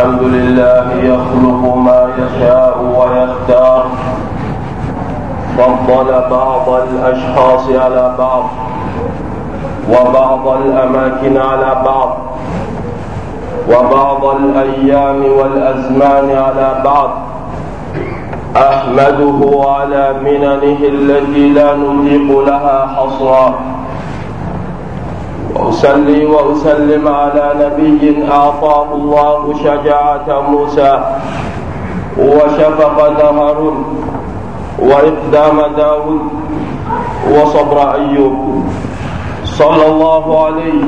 الحمد لله يخلق ما يشاء ويختار. فضل بعض الأشخاص على بعض وبعض الأماكن على بعض وبعض الأيام والأزمان على بعض. أحمده على مننه التي لا نطيق لها حصرا. وأصلي وأسلم على نبي أعطاه الله شجاعة موسى وشفقة هارون وإقدام داود وصبر أيوب صلى الله عليه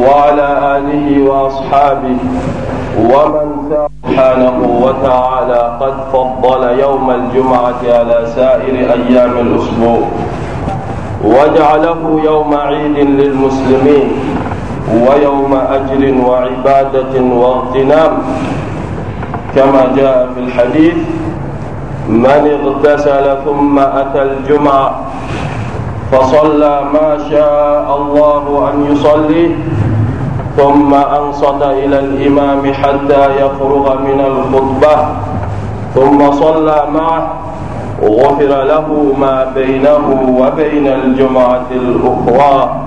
وعلى آله وأصحابه ومن سبحانه وتعالى قد فضل يوم الجمعة على سائر أيام الأسبوع. وجعله يوم عيد للمسلمين ويوم أجر وعبادة واغتنام. كما جاء في الحديث من اغتسل ثم أتى الجمعة فصلى ما شاء الله أن يصلي ثم أنصت إلى الإمام حتى يفرغ من الخطبة ثم صلى معه غفر له ما بينه وبين الجمعة الأخرى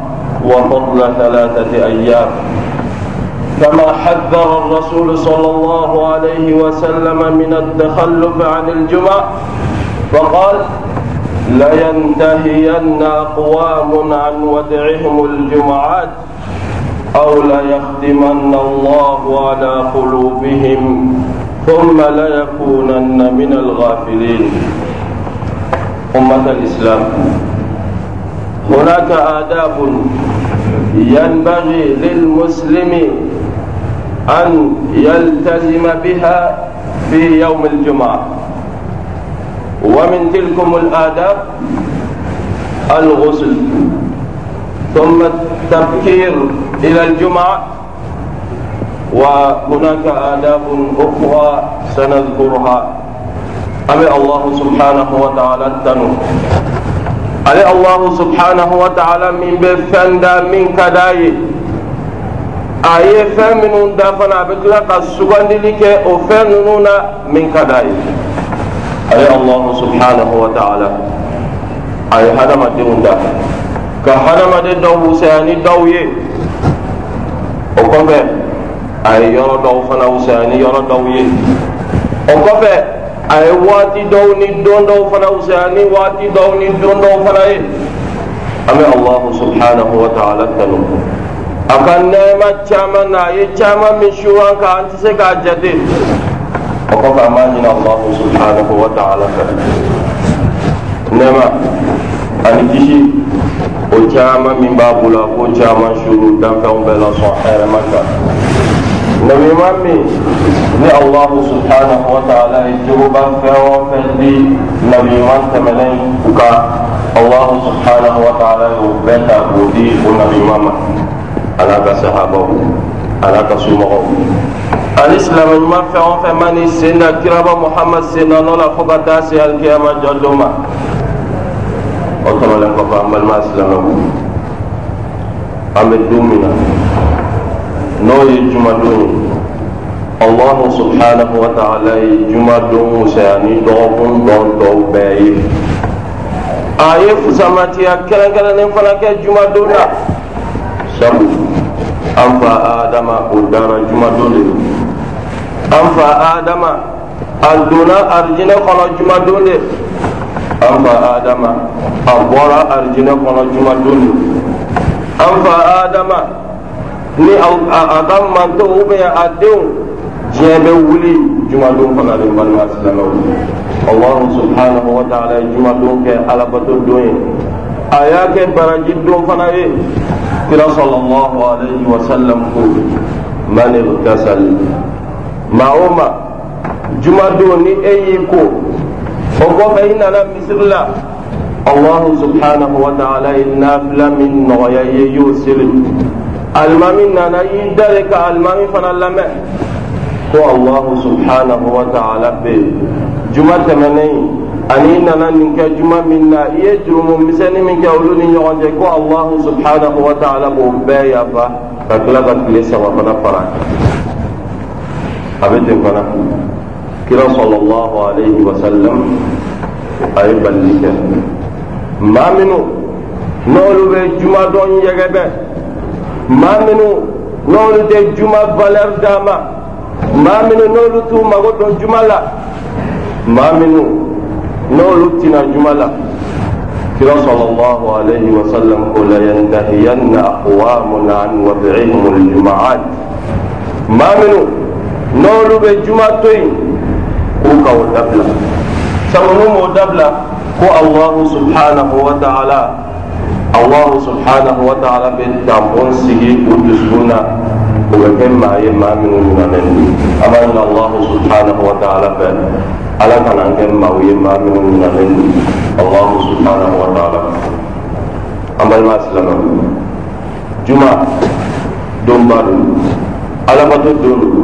وفضل ثلاثة أيام. كما حذر الرسول صلى الله عليه وسلم من التخلف عن الجمعة؟ فقال لينتهين أقوام عن ودعهم الجمعات أو ليختمن الله على قلوبهم ثم ليكونن من الغافلين. أمة الإسلام. هناك آداب ينبغي للمسلم أن يلتزم بها في يوم الجمعة. ومن تلكم الآداب الغسل. ثم التبكير إلى الجمعة. وهناك آداب أخرى سنذكرها. abe allahu subhanahu wa ta'ala tanu ale allahu subhanahu wa ta'ala min bɛ fɛn da min ka d'a ye a ye fɛn minnu da fana a bɛ tila ka sugandili kɛ o fɛn ninnu na min ka d'a ye ale allahu subhanahu wa ta'ala. A ye hadamadenw da ka hadamaden dɔw wusaya ni dɔw ye. O kɔfɛ a ye yɔrɔ dɔw fana wusaya ni yɔrɔ dɔw ye. O kɔfɛ a ye waati dɔw ni don dɔw fana wusaya ni waati dɔw ni don dɔw fana ye an bɛ allahu subhanahu wa ta'ala tanu a ka caman na ye caman min su an kan se k'a jate o kɔfɛ an b'a ɲini allahu subhanahu wa ta'ala fɛ nɛɛma ani kisi o caman min b'a bolo a k'o caman suru danfɛnw bɛɛ lasɔn hɛrɛma kan نبي مامي ني الله سبحانه وتعالى يجوبا فهو نبي مان تملين الله سبحانه وتعالى يوبتا بودي. ونبي مام على كصحابه على كسومه الإسلام ما في عن فماني سنة كرابة محمد سنة نولا فقط داسي الكيامة جلوما أطمع لك فأمال ما أسلامه أمد دومنا n'o ye jumadon ye allahu subhanahu wa ta'ala ye jumadon wusaya ni dɔgɔkun dɔn dɔw bɛɛ ye a ye fusamatiya kɛrɛnkɛrɛnnen fana kɛ jumadon na sabu an fa adama o dara jumadon de do an fa adama a donna arijinɛ kɔnɔ jumadon de an fa adama a bɔra arijinɛ kɔnɔ jumadon de an fa adama ni a ka manto ubiyɛn a denw diɲɛ bɛ wuli jumadon fana de balima silamɛw allahu subhanahu wa ta'ala ye jumadon kɛ alabato don ye a y'a kɛ baraji don fana ye kira sallallahu alayhi wa sallam ko man ibtasal maa o ma jumadon ni e y'i ko o kɔfɛ i nana misiri la allahu subhanahu wa ta'ala ye nafila min nɔgɔya i ye y'o seli alimami nana y'i dare ka alimami fana lamɛn ko allahu subhanahu wa ta'ala bɛ juma tɛmɛnen ani nana nin kɛ juma min na i ye jurumu misɛnnin min kɛ olu ni ɲɔgɔn cɛ ko allahu subhanahu wa ta'ala b'o bɛɛ yafa ka tila ka tile saba fana fara maa minnu n'olu tɛ juma valeur d'a ma maa minnu n'olu t'u mago dɔn juma la. Maa minnu n'olu tina juma la. Kira sallallahu alayhi wa sallam ko la yantahiyanna aqwamun an wad'ihim al-juma'at maa minnu n'olu bɛ juma to yen k'u ka o dabila sabu n'u m'o dabila ko alahu subhanahu wa ta'ala نولو بجمع توين كوكا ودبلا سمنو مدبلا كو الله سبحانه وتعالى الله سبحانه وتعالى بالتعبون سيجي ودسونا وكما ما منو من أما أن الله سبحانه وتعالى فعلا ala kana kɛ maaw ye maa minnu nalen don allahu subhanahu wa taala an balima silamɛ juma donba don alabato don don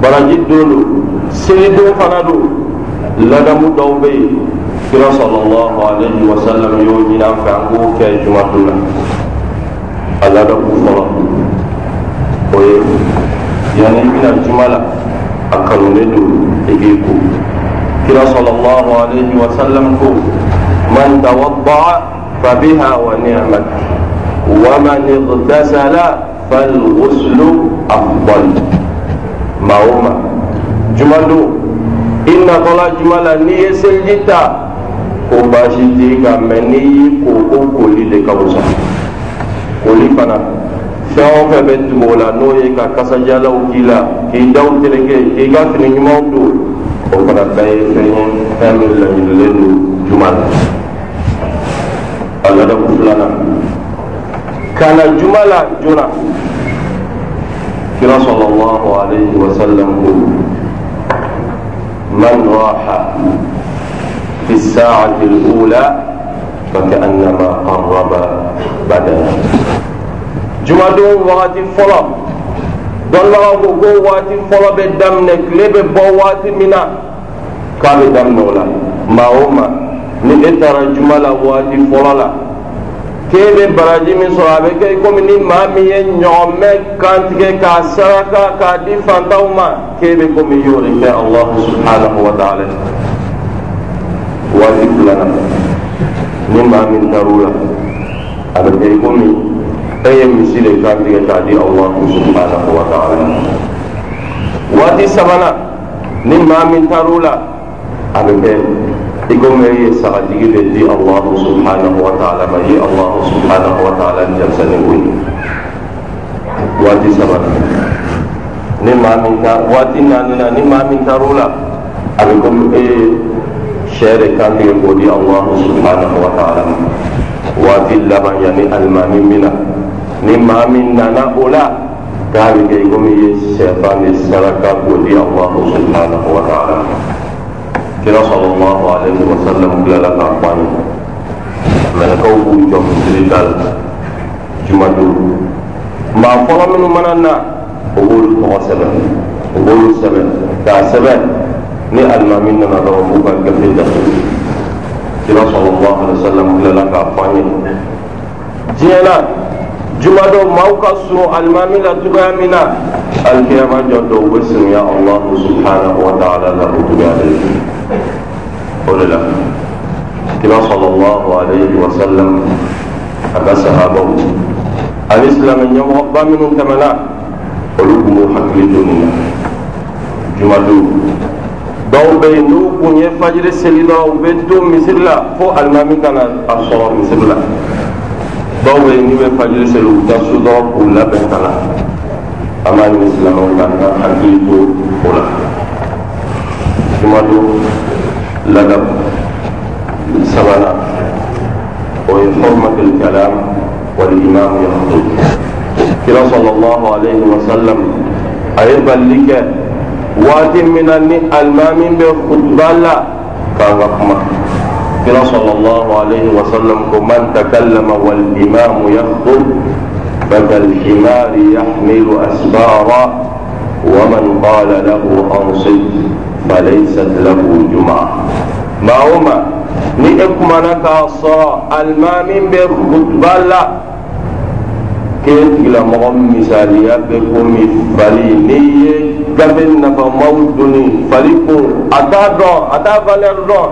baraji don don seli don fana don ladamu dɔw bɛ yen kira sallallahu alaihi wa sallam y'o ɲini an fɛ an k'o kɛ juma don la a ladamu fɔlɔ o ye yanni i bɛna juma la a kanulen don i k'i ko كلا صلى الله عليه وسلم قول من توضع فبها ونعمت ومن اغتسل فالغسل أفضل ما هما جملو إن طلع جملا ko baasi t'i kan mɛ n'i y'i ko o koli de ka wusa koli fana. Fɛn o fɛn bɛ tugu o la n'o ye ka kasadiyalanw k'i la k'i daw tereke k'i ka fini ɲumanw don. O fana bɛɛ ye fɛn ye fɛn min laɲinilen don juma la. A ladamu filanan. Ka na juma la joona. Kira sɔlɔ wa alayhi wa sallam ko man rɔha. في الساعة الأولى فكأنما قرب بدنا. جمادو واتي فلا. دولا غو واتي فلا بدم نكلب بواتي منا. كان دم نولا. ما هما؟ نيتارا جمالا واتي فلا كيف براجي من صحابي كي يكون من مامي نعمة كانت كي كاسرة كادي فانتاوما كيف يكون من الله سبحانه وتعالى؟ Waati filanan ni maa min taar'o la a bɛ kɛ komi e ye misi de kantigɛ k'a di subhanahu wa ta'ala. Waati sabanan ni maa min taar'o la a bɛ kɛ i komi e ye de di subhanahu wa ta'ala ma ye subhanahu wa ta'ala denmisɛnnin ko ye waati sabanan ni maa min ta waati naaninan ni maa min taar'o la a bɛ komi e ye شركا يقول الله سبحانه وتعالى وذل ما يعني المان منا نما منا نقولا ذلك يقول الشيطان الشركا يقول الله سبحانه وتعالى كلا صلى الله عليه وسلم قال لك من كوب جمع سريكال جمدور ما فرمنا مننا أقول الله سبحانه أقول الله سبحانه ni alimami nana dɔrɔn b'u ka gafe datugu kira sallallahu alaihi wa sallam tilala k'a fɔ an ye diɲɛ na juma dɔ maaw ka sun alimami la cogoya min na alikiyama jɔ dɔw bɛ sinuya alahu subhanahu wa ta'ala la o cogoya de o de la kira sallallahu alayhi wa sallam a ka sahabaw ani silamɛ ɲɛmɔgɔba minnu tɛmɛna olu tun b'u hakili to nin na juma don dɔw bɛ yen n'u kun ye fajiri seli dɔrɔn u bɛ to misiri la fo alimami kana a sɔrɔ misiri la dɔw bɛ yen n'u bɛ fajiri seli u bɛ taa so dɔrɔn k'u labɛn ka na an b'a ɲini silamɛw la an ka hakili to o la jumadon ladabu sabanan o ye hurmatul kalam wal imam yaxtub kira sallallahu alayhi wa sallam a ye balili kɛ واتي من المام بخطبة لا. كان رحمة كنا صلى الله عليه وسلم من تكلم والإمام يخطب فكالحمار يحمل أسبارا ومن قال له أنصت فليست له جمعة. ما هما؟ نئكم لك الصلاة المام بخطبة لا. كيف إلى مغم مثاليا بكم؟ فليني gafe nafa maw doni fali kun a t'a dɔn a t'a valeur dɔn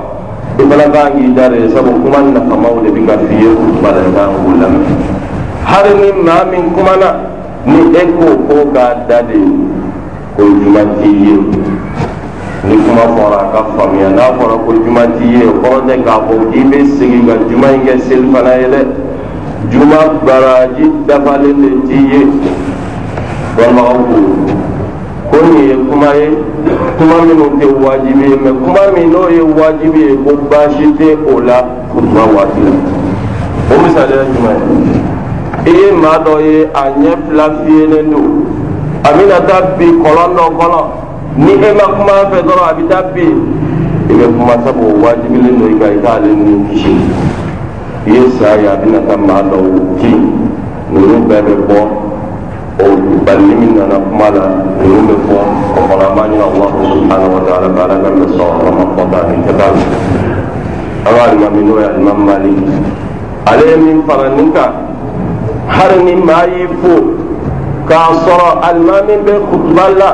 i fana kan k'i da de sabu kuma nafa maw de bɛ ka f'i ye kutuba la i kan k'o lamɛn hali ni maa min kumana ni e ko ko k'a da de ko juma t'i ye ni kuma fɔra a ka faamuya n'a fɔra ko juma t'i ye o kɔrɔ tɛ k'a fɔ k'i bɛ segin ka juma in kɛ seli fana ye dɛ juma baraji dafalen de t'i ye dɔnnibagaw ko ko nin ye kuma ye kuma minnu tɛ wajibi ye mɛ kuma min n'o ye wajibi ye ko baasi tɛ o la kutuba waati la o misaliya jumɛn i ye maa dɔ ye a ɲɛ fila fiyɛlen don a bɛna taa bi kɔlɔn dɔ kɔnɔ ni e ma kuma fɛ dɔrɔn a bɛ taa bi i bɛ kuma sabu o wajibilen don i kan i k'ale ni kisi i ye sa ye a bɛna taa maa dɔw kin ninnu bɛɛ bɛ bɔ o balili min nana kuma la ninnu bɛ fɔ o fana an b'a ɲini alahu subhanahu wa ta'ala fɛ ala ka mɛ sɔn ala ma fɔta ni kɛta la an ka alimami n'o ye alimami malik? Ale ye min fara nin kan hali ni maa y'i fo k'a sɔrɔ alimami bɛ kutuba la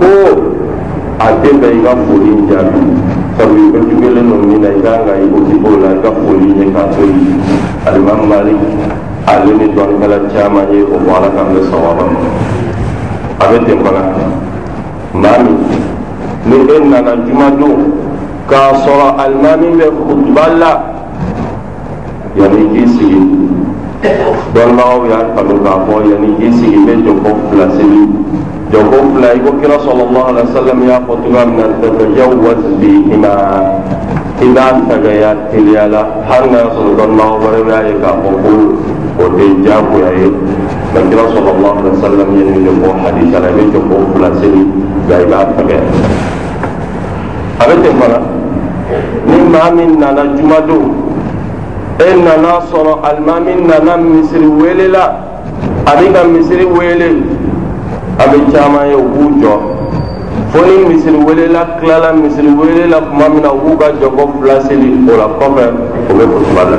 ko a den bɛ i ka foli jaabi sabu i bɛ jugelen don min na i kan ka i ko la i ka foli ɲɛ k'a to yen alimami malik ale ni dɔnnikɛla caman ye o fɔ ala k'an bɛ sawaba a bɛ ten fana maa min ni e nana juma don k'a sɔrɔ alimami bɛ kutuba la yanni k'i sigi dɔnnibagaw y'a kanu k'a fɔ yanni k'i sigi i bɛ jɔkɔ fila seli jɔkɔ fila i ko kira sɔlɔlɔhu alayhi wa sallam y'a fɔ cogoya min na tatajawwaz bihima i b'a tagaya teliya la hali n'a sɔrɔ dɔnnibagaw wɛrɛ y'a ye k'a fɔ ko o tɛ diyagoya ye nka kira sɔlɔlɔhu alayhi wa sallam ye nin de fɔ hadisa la i bɛ jɔkɔ fila seli nka i b'a tagaya a bɛ ten fana ni maa min nana juma don e nana sɔrɔ alimami nana misiri wele la a bɛ ka misiri wele a bɛ caman ye u b'u jɔ fo ni misiri wele la tilala misiri tuma min na u b'u ka jɔkɔ fila seli o la kɔfɛ u bɛ kutuba la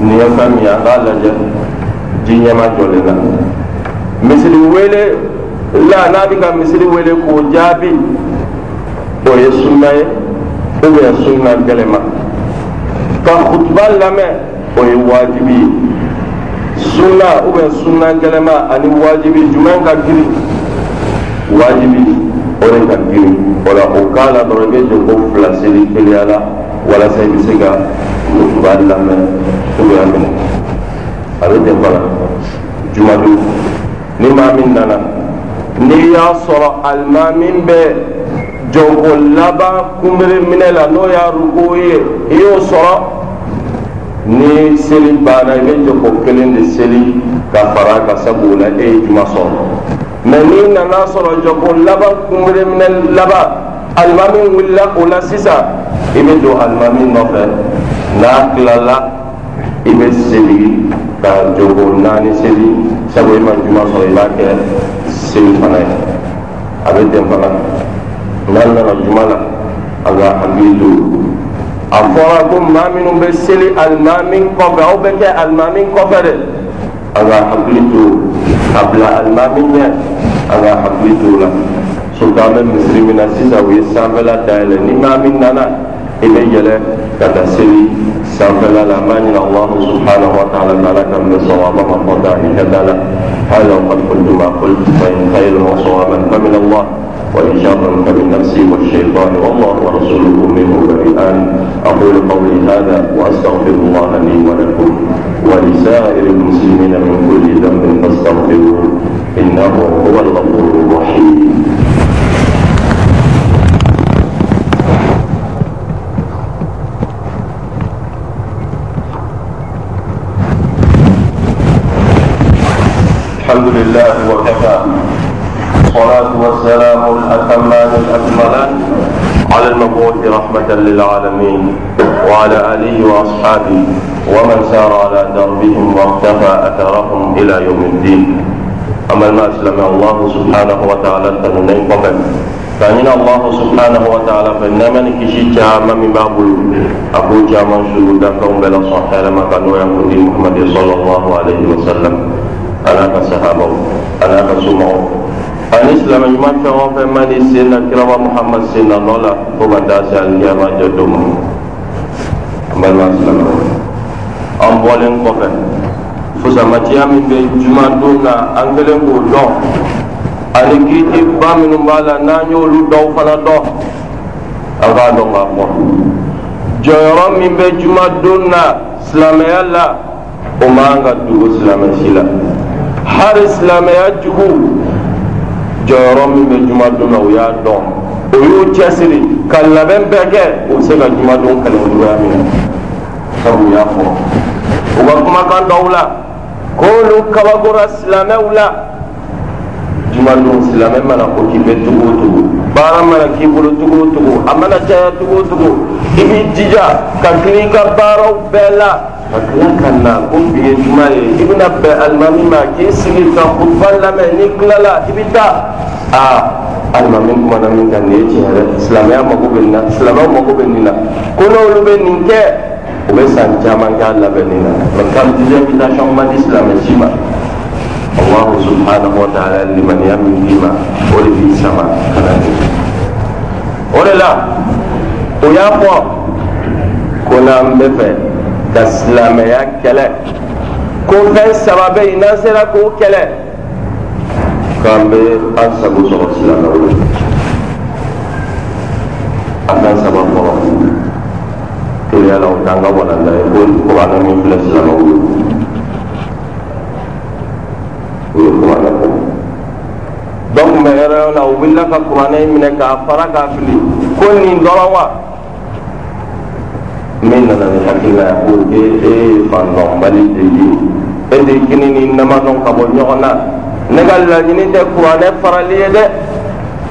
nin ye fɛn min ye an k'a lajɛ ji ɲɛma jɔlen la. Misiri wele la n'a bɛ ka misiri wele k'o jaabi o ye sunna ye ubiyɛn sunna gɛlɛma ka kutuba lamɛn o ye wajibi. Ye sunna ubiyɛn sunna gɛlɛma ani wajibi jumɛn ka girin wajibi o de ka girin o la o k'a la dɔrɔn i bɛ jɔ ko fila seli teliya la walasa i bɛ se ka kutuba lamɛn ubiyɛn minɛ a bɛ ten fana jumadu ni maa min nana. N'i y'a sɔrɔ alimami bɛ jɔnko laban kunbere minɛ la n'o y'a ruko ye. I y'o sɔrɔ ni seli banna i bɛ jɔko kelen de seli ka fara ka sabu o la e ye juma sɔrɔ mɛ n'i nana sɔrɔ jɔko laban kunbere minɛ laban alimami wulila o la sisan i bɛ don alimami nɔfɛ n'a tilala i bɛ seli ka jɔko naani seli sabu e ma juma sɔrɔ i b'a kɛ seli fana ye a bɛ ten fana. n'an nana juma la. An ka hakili to a fɔra ko maa minnu bɛ seli alimami kɔfɛ aw bɛ kɛ alimami kɔfɛ dɛ an ka hakili to a bila alimami ɲɛ an ka hakili la surtout an bɛ misiri min na sisan u ye sanfɛla dayɛlɛ ni maa min nana i bɛ yɛlɛ ka taa seli sanfɛla la an b'a ɲini alahu subhanahu wa ta'ala ta'ala ka minɛ sawaba ma fɔta i ka da la hali aw ka qultu ma qultu fa in khayran wa sawaban fa min Allah وإن شرا فمن نفسي والشيطان والله ورسوله منه بريئان أقول قولي هذا وأستغفر الله لي ولكم ولسائر المسلمين من كل ذنب فاستغفروه إنه هو الغفور الرحيم. الحمد لله وكفى. الصلاة والسلام الأتمان الأكملان على المبعوث رحمة للعالمين وعلى آله وأصحابه ومن سار على دربهم واقتفى أثرهم إلى يوم الدين. amal maslam Allah Subhanahu wa taala tanunai paban tanin Allah Subhanahu wa taala benaman kishi jama min babul. Abu jama syuruh dan kaum bela sahal makan yang mulia Muhammad sallallahu alaihi wasallam. Ala sahabat ala sumau. Ani selama jumat kau pemandi sena kira Muhammad sena nola kau benda sial dia macam tu. Amal masalah. Ambil yang fusamatiya min bɛ juma don na an kɛlen k'o dɔn ani kiiti ba minnu b'a la n'an y'olu dɔw fana dɔn an k'a dɔn k'a fɔ jɔyɔrɔ min bɛ juma don na silamɛya la o man ka dogo silamɛ si la hali silamɛya jugu jɔyɔrɔ min bɛ jumadon na o y'a dɔn o y'u cɛsiri ka labɛn bɛɛ kɛ o bɛ se ka jumadon kɛlɛ o cogoya min na sabu u y'a fɔ u ka kumakan dɔw la k'olu kabakora silamɛw la jumadon silamɛ mana ko k'i bɛ cogo o cogo baara mana k'i bolo cogo o cogo a mana caya cogo o cogo i b'i jija ka tila i ka baaraw bɛɛ la ka tila ka na ko bi ye juma ye i bɛna bɛn alimami ma k'i sigi ka kutuba lamɛn n'i tilala i bɛ taa aa alimami kumana min kan nin ye tiɲɛ yɛrɛ silamɛya mago bɛ nin na silamɛw mago bɛ nin na ko n'olu bɛ nin kɛ u bɛ san caman kɛ a labɛnni na mɛ qualité invitation man di silamɛ si ma. Allahu subhanahu wa ta'ala limaniya min d'i ma. O de b'i sama ka na ni o de la o y'a fɔ ko n'an bɛ fɛ ka silamɛya kɛlɛ ko fɛn saba bɛ yen n'an sera k'o kɛlɛ k'an bɛ an sago sɔrɔ silamɛw la a kan saba fɔlɔ teliya la o t'an ka walanda ye ko kuranɛ min filɛ silamɛw ye o ye kuranɛ ko dɔ tun bɛ hɛrɛ la u wulila ka kuranɛ minɛ k'a fara k'a fili ko nin dɔrɔn wa min nana ni hakilila ye ko e e ye fandɔnbali de ye e de kini ni namadɔn ka bɔ ɲɔgɔn na ne ka laɲini tɛ kuranɛ farali ye dɛ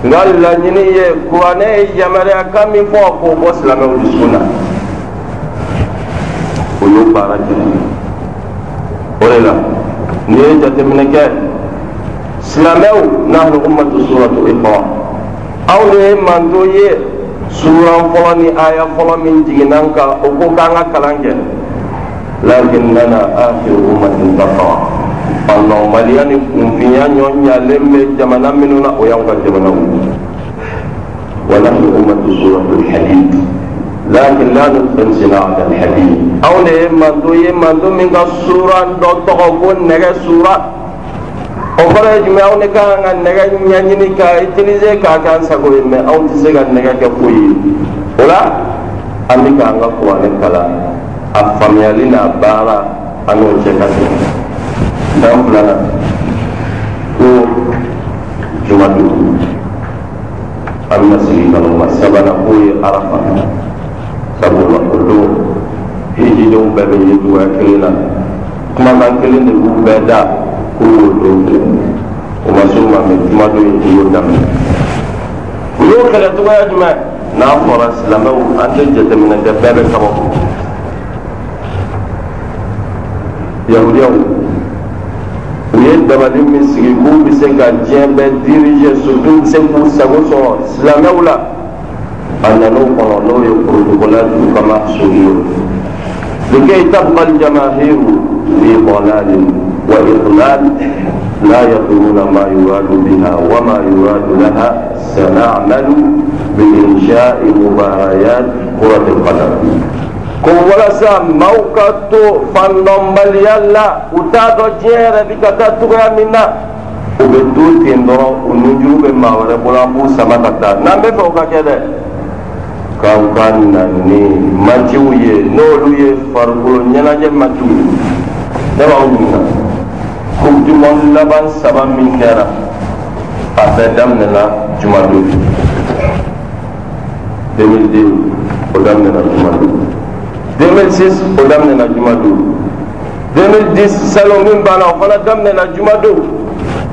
n ka laɲini ye kuranɛ ye yamaruya kan min fɔ k'o bɔ silamɛw dusukun na o y'o baara kɛ o de la n'i ye jateminɛ kɛ silamɛw n'ahlu ummatu suratu iqra. Aw de ye manto ye suran fɔlɔ ni aya fɔlɔ min jiginna n kan o ko k'an ka kalan kɛ lakinnana akhiru ummatin taqwa. Fanɔnbaliya ni kunfinya ɲɔɲalen bɛ jamana minnu na o y'anw ka jamanaw wa nahnu ummatu suratu lhadid lakin la nutqin sinata alhadid anw de ye manto ye manto min ka sura dɔ tɔgɔ ko nɛgɛ sura o ye jumɛn anw de ka kan ka nɛgɛ ɲɛɲini k'a utiliser k'a k'an sago ye mɛ anw tɛ se ka nɛgɛ kɛ foyi ye o la an bɛ k'an ka kuranɛ kalan a faamuyali n'a baara an n'o cɛ ka jan dan filanan ko jumadon an bɛna sigi ka ma sabanan k'o ye arafa sabula o don hijidenw bɛɛ bɛ ye cogoya kelen na kumakan kelen de b'u bɛɛ da k'u y'o don kelen o ma s'o ma mɛ jumadon in i y'o daminɛ u y'o kɛlɛ cogoya jumɛn n'a fɔra silamɛw an tɛ jateminɛ kɛ u ye dabali min sigi k'u se ka diɲɛ bɛɛ surtout bɛ se k'u sago sɔrɔ silamɛw la protocole du kama sugi ye لكي تبقى الجماهير في ضلال وإضلال لا يدرون ما يراد بها وما يراد لها سنعمل بإنشاء مباريات كرة القدم ko walasa maaw ka to fandɔnbaliya la u t'a dɔn diɲɛ yɛrɛ bɛ ka taa cogoya min na u bɛ to ten dɔrɔn u nujuru bɛ maa wɛrɛ bolo an b'u sama ka taa n'an bɛ fɛ o ka kɛ dɛ k'aw ka na ni matiw ye n'olu ye farikolo ɲɛnajɛ matiw ye ne b'aw ɲininka monde laban saba min kɛra a bɛɛ daminɛna jumadon 2002 o daminɛna jumadon 2006 o daminɛna jumadon 2010 salon min banna o fana daminɛna jumadon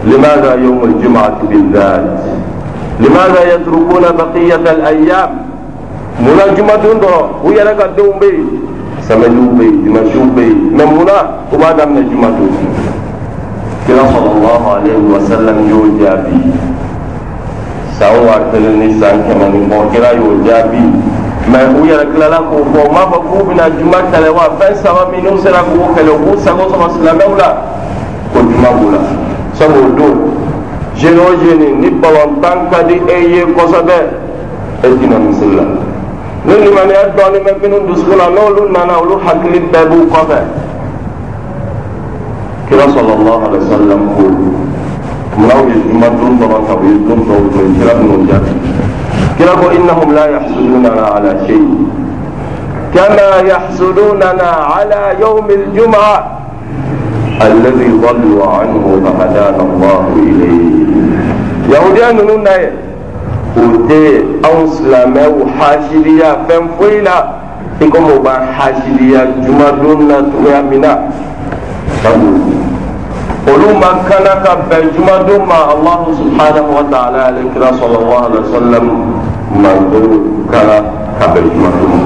لماذا يوم الجمعة بالذات لماذا يتركون بقية الأيام munna jumadon dɔrɔn u yɛrɛ ka denw bɛ yen samediw bɛ yen dimansiw bɛ yen mɛ munna u b'a daminɛ jumadon kira sɔlɔlɔhu alayhi wa sallam y'o jaabi san wa kelen ni san kɛmɛ ni kɔ kira y'o jaabi mɛ u yɛrɛ tilala k'o fɔ u m'a fɔ k'u bɛna juma kɛlɛ wa fɛn saba minnu sera k'o kɛlɛ u k'u sago sɔrɔ silamɛw la ko juma b'u la sabu o don jeni o jeni ni balontan ka di e ye kosɛbɛ e tina misiri la من الإمام يدعون من منهم يسخون نول من أولو حق للباب وقفا كلا صلى الله عليه وسلم قول مناو يجمع دون طبعاً قبيل دون طول من كلا من وجه كلا إنهم لا يحسدوننا على شيء كما يحسدوننا على يوم الجمعة الذي ضلوا عنه فهدانا الله إليه يهوديان نون نايل o tɛ anw silamɛw hasidiya fɛn foyi la i komi o b'an hasidiya jumadon na cogoya min na sabu olu ma kana ka bɛn jumadon ma allahu subhanahu wa ta'ala ale kira sallallahu alaihi wa sallam manto kana ka bɛn jumadon ma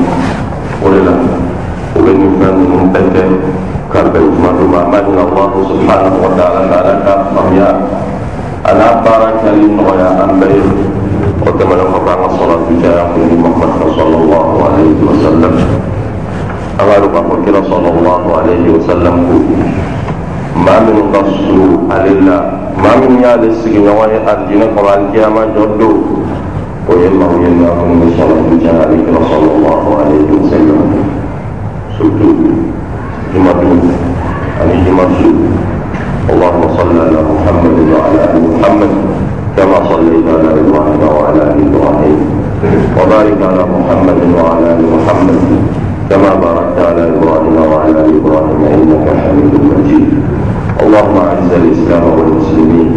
o de la o bɛ nin fɛn ninnu bɛɛ kɛ ka bɛn jumadon ma a ma ɲin allahu subhanahu wa ta'ala ala ka faamuya ana baara kɛli nɔgɔya an bɛɛ ye وقدم لهم بعض الصلاة بجاه محمد صلى الله عليه وسلم أغالوا بأخوكنا صلى الله عليه وسلم ما من قصة على الله ما من يال السجن وهي الدين قرآن كياما جدو ويما ويما من صلاة بجاه صلى الله عليه وسلم سجود كما دون أنه مرسول اللهم صل على محمد وعلى محمد كما صليت على إبراهيم وعلى آل إبراهيم. وبارك على محمد وعلى آل محمد كما باركت على إبراهيم وعلى آل إبراهيم إنك حميد مجيد. اللهم أعز الإسلام والمسلمين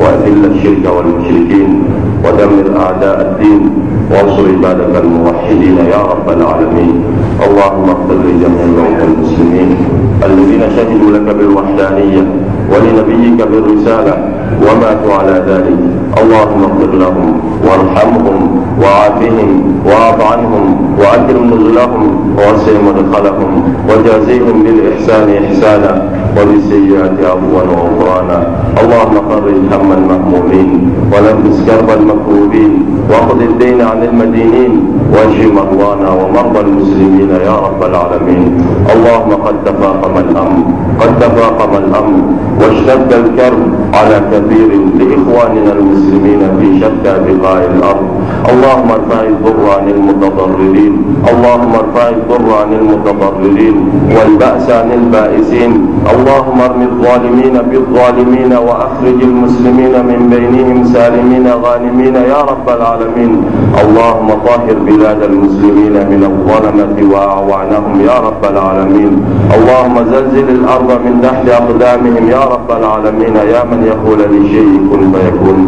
وأذل الشرك والمشركين ودمر أعداء الدين وانصر عبادك الموحدين يا رب العالمين. اللهم اغفر لجميع موتى المسلمين الذين شهدوا لك بالوحدانية ولنبيك بالرسالة وماتوا على ذلك. اللهم اغفر لهم وارحمهم وعافهم واعف عنهم وأكرم نزلهم ووسع مدخلهم وجازيهم بالإحسان إحسانا وبالسيئات عفوا وغفرانا. اللهم فرج هم المهمومين ونفس كرب المكروبين واقض الدين عن المدينين واشف مرضانا ومرضى المسلمين يا رب العالمين. اللهم قد تفاقم الامر قد تفاقم الامر واشتد الكرب على كثير لإخواننا المسلمين في شتى بقاع الأرض. اللهم ارفع الضر عن المتضررين. اللهم ارفع الضر عن المتضررين. والبأس عن البائسين. اللهم ارم الظالمين بالظالمين وأخرج المسلمين من بينهم سالمين غانمين. يا رب العالمين. اللهم طهر بلاد المسلمين من الظلمة وأعوانهم. يا رب العالمين. اللهم زلزل الأرض من تحت أقدامهم. يا رب العالمين. يا من يقول لشيء كن فيكون.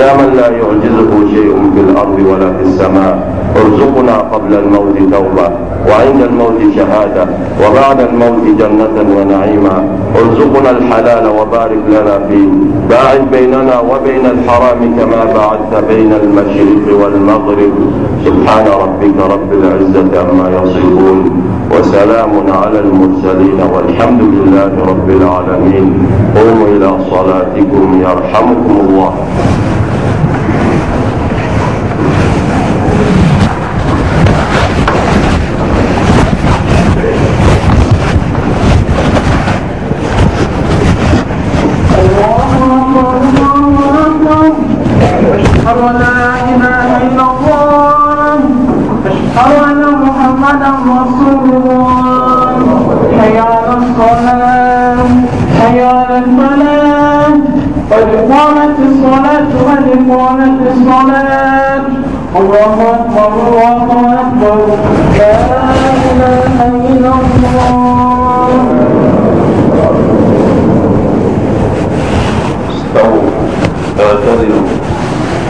يا من لا يعجزه شيء في الأرض ولا في السماء. ارزقنا قبل الموت توبة وعند الموت شهادة وبعد الموت جنة ونعيما. ارزقنا الحلال وبارك لنا فيه. باعد بيننا وبين الحرام كما باعدت بين المشرق والمغرب. سبحان ربك رب العزة عما يصفون وسلام على المرسلين والحمد لله رب العالمين. قوموا إلى صلاتكم يرحمكم الله.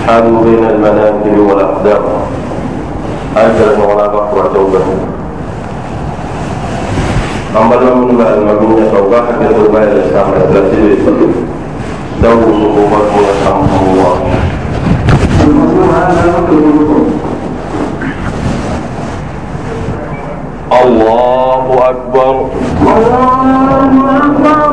حالوا بين المناكب والأقدام. أجل ولا بقر توبة. أما لم نبع المبنية حتى توبة الإسلام الثلاثي دور صعوبة ورحمه الله. الله أكبر. الله أكبر.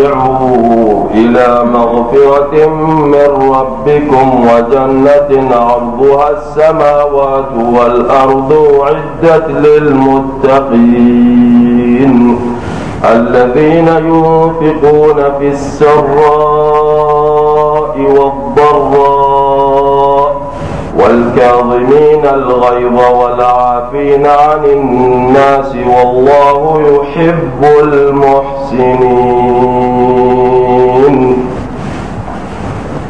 وسارعوا إلى مغفرة من ربكم وجنة عرضها السماوات والأرض عدت للمتقين الذين ينفقون في السراء والضراء والكاظمين الغيظ والعافين عن الناس والله يحب المحسنين